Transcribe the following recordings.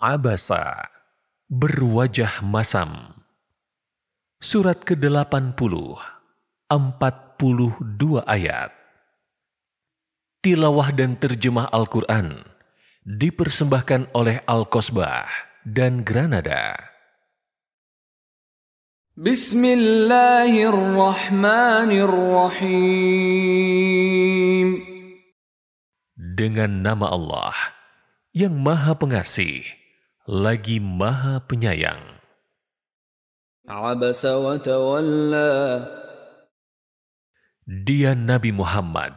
Abasa, berwajah masam. Surat ke-80, 42 ayat. Tilawah dan terjemah Al-Quran dipersembahkan oleh Al-Kosbah dan Granada. Bismillahirrahmanirrahim. Dengan nama Allah yang Maha Pengasih, lagi Maha Penyayang. Dia Nabi Muhammad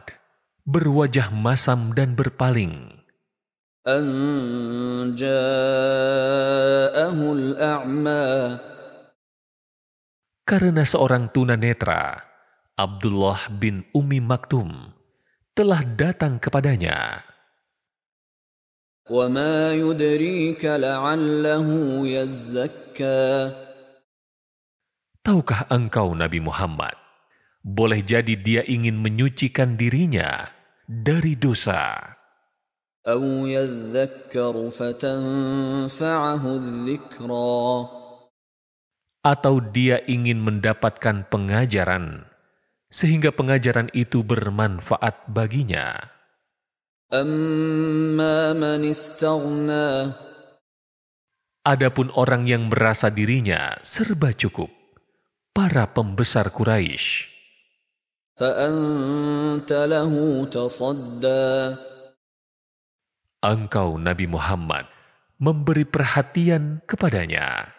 berwajah masam dan berpaling. Karena seorang tunanetra, Abdullah bin Umi Maktum, telah datang kepadanya. وما يدريك لعله يزكى Tahukah engkau Nabi Muhammad, boleh jadi dia ingin menyucikan dirinya dari dosa. أو يذكر فتنفعه الذكرى Atau dia ingin mendapatkan pengajaran, sehingga pengajaran itu bermanfaat baginya. Adapun orang yang merasa dirinya serba cukup, para pembesar Quraisy. Engkau Nabi Muhammad memberi perhatian kepadanya.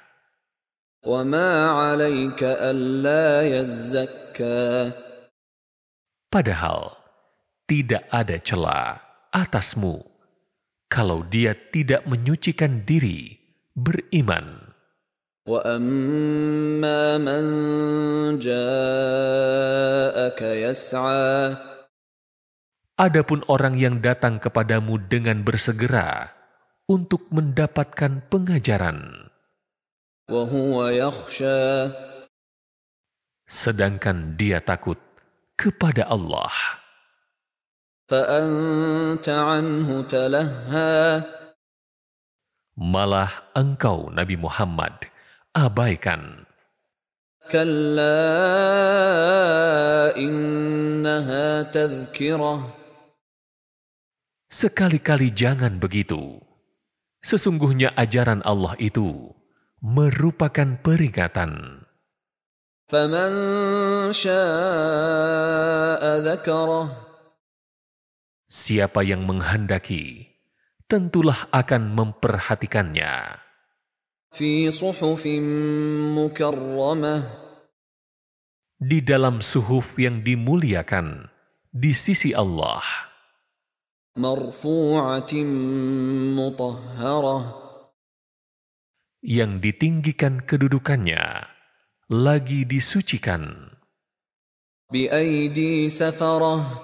Padahal tidak ada celah atasmu kalau dia tidak menyucikan diri beriman. وأما من جاءك يسعى Adapun orang yang datang kepadamu dengan bersegera untuk mendapatkan pengajaran, وهو يخشى sedangkan dia takut kepada Allah, فأنت عنه تلهى malah engkau Nabi Muhammad abaikan. كلا إنها تذكرة Sekali-kali jangan begitu. Sesungguhnya ajaran Allah itu merupakan peringatan. فمن شاء ذكره Siapa yang menghendaki, tentulah akan memperhatikannya. في صحف مكرمة Di dalam suhuf yang dimuliakan di sisi Allah, مرفوعة مطهرة yang ditinggikan kedudukannya, lagi disucikan بأيدي سفرة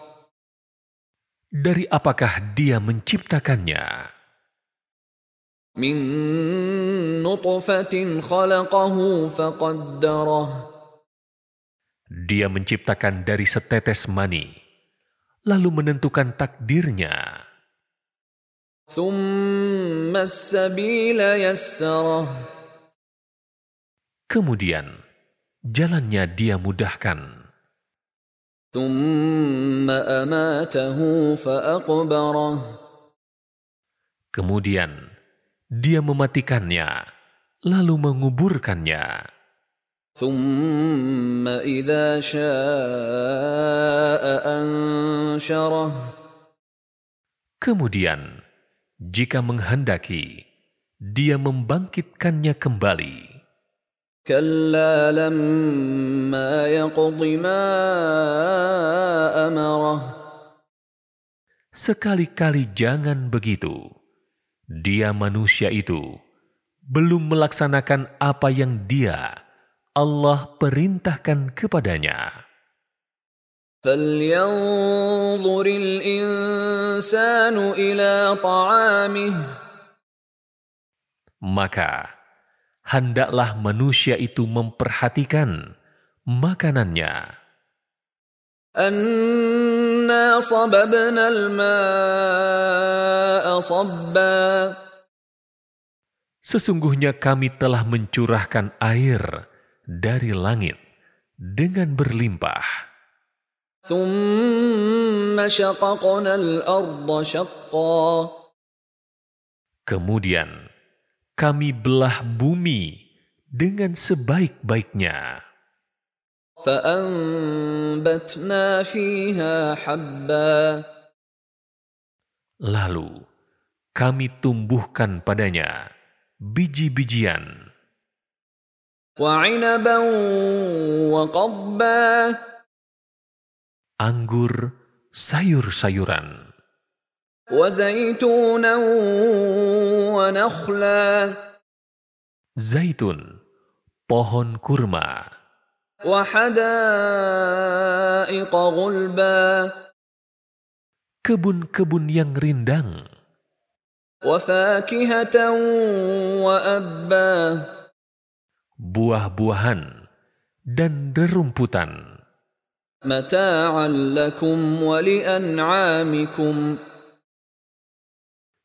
dari apakah dia menciptakannya. Dia menciptakan dari setetes mani, lalu menentukan takdirnya. Kemudian, jalannya dia mudahkan. Kemudian dia mematikannya, lalu menguburkannya. Kemudian, jika menghendaki, dia membangkitkannya kembali. كلا لما يقض ما أمره Sekali-kali jangan begitu. Dia manusia itu belum melaksanakan apa yang Dia, Allah, perintahkan kepadanya. فلينظر الإنسان إلى طعامه Maka, hendaklah manusia itu memperhatikan makanannya. Sesungguhnya kami telah mencurahkan air dari langit dengan berlimpah. Kemudian kami belah bumi dengan sebaik-baiknya. Lalu kami tumbuhkan padanya biji-bijian. Anggur, sayur-sayuran. وزيتونا ونخلا zaitun, pohon kurma, وحدائق غلبا kebun-kebun yang rindang, وفاكهة وأبا buah-buahan, dan derumputan. متاعا لكم ولأنعامكم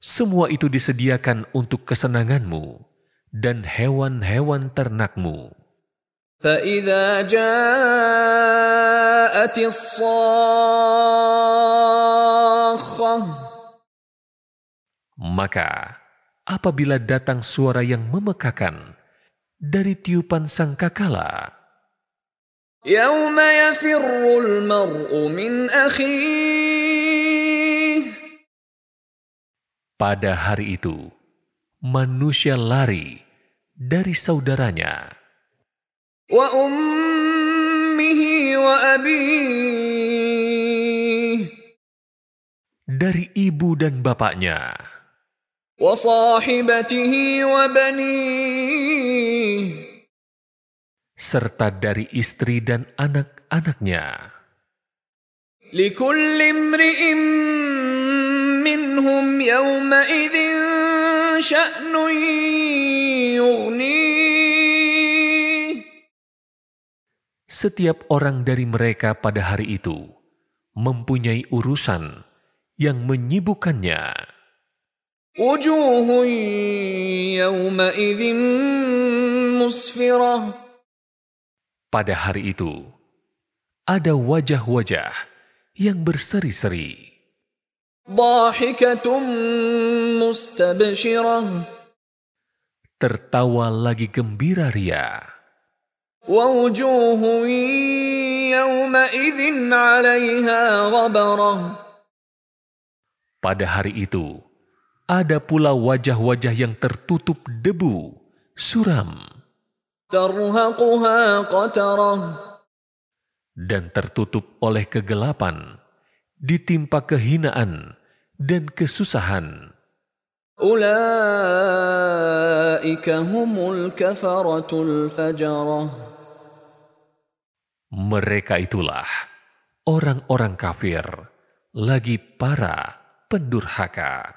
Semua itu disediakan untuk kesenanganmu dan hewan-hewan ternakmu. فإذا جاءت الصاخة Maka, apabila datang suara yang memekakan dari tiupan sangkakala, يوم يفر المرء من أخيه Pada hari itu, manusia lari dari saudaranya. Wa ummihi wa. Dari ibu dan bapaknya. Wa sahibatihi wa bani. Serta dari istri dan anak-anaknya. منهم يومئذ شأن يغنيه Setiap orang dari mereka pada hari itu mempunyai urusan yang menyibukkannya. وجوه يومئذ مسفرة Pada hari itu, ada wajah-wajah yang berseri-seri, ضاحكة مستبشرة Tertawa lagi gembira ria. Pada hari itu, ada pula wajah-wajah yang tertutup debu, suram. Dan tertutup oleh kegelapan, ditimpa kehinaan, dan kesusahan. Mereka itulah orang-orang kafir, lagi para pendurhaka.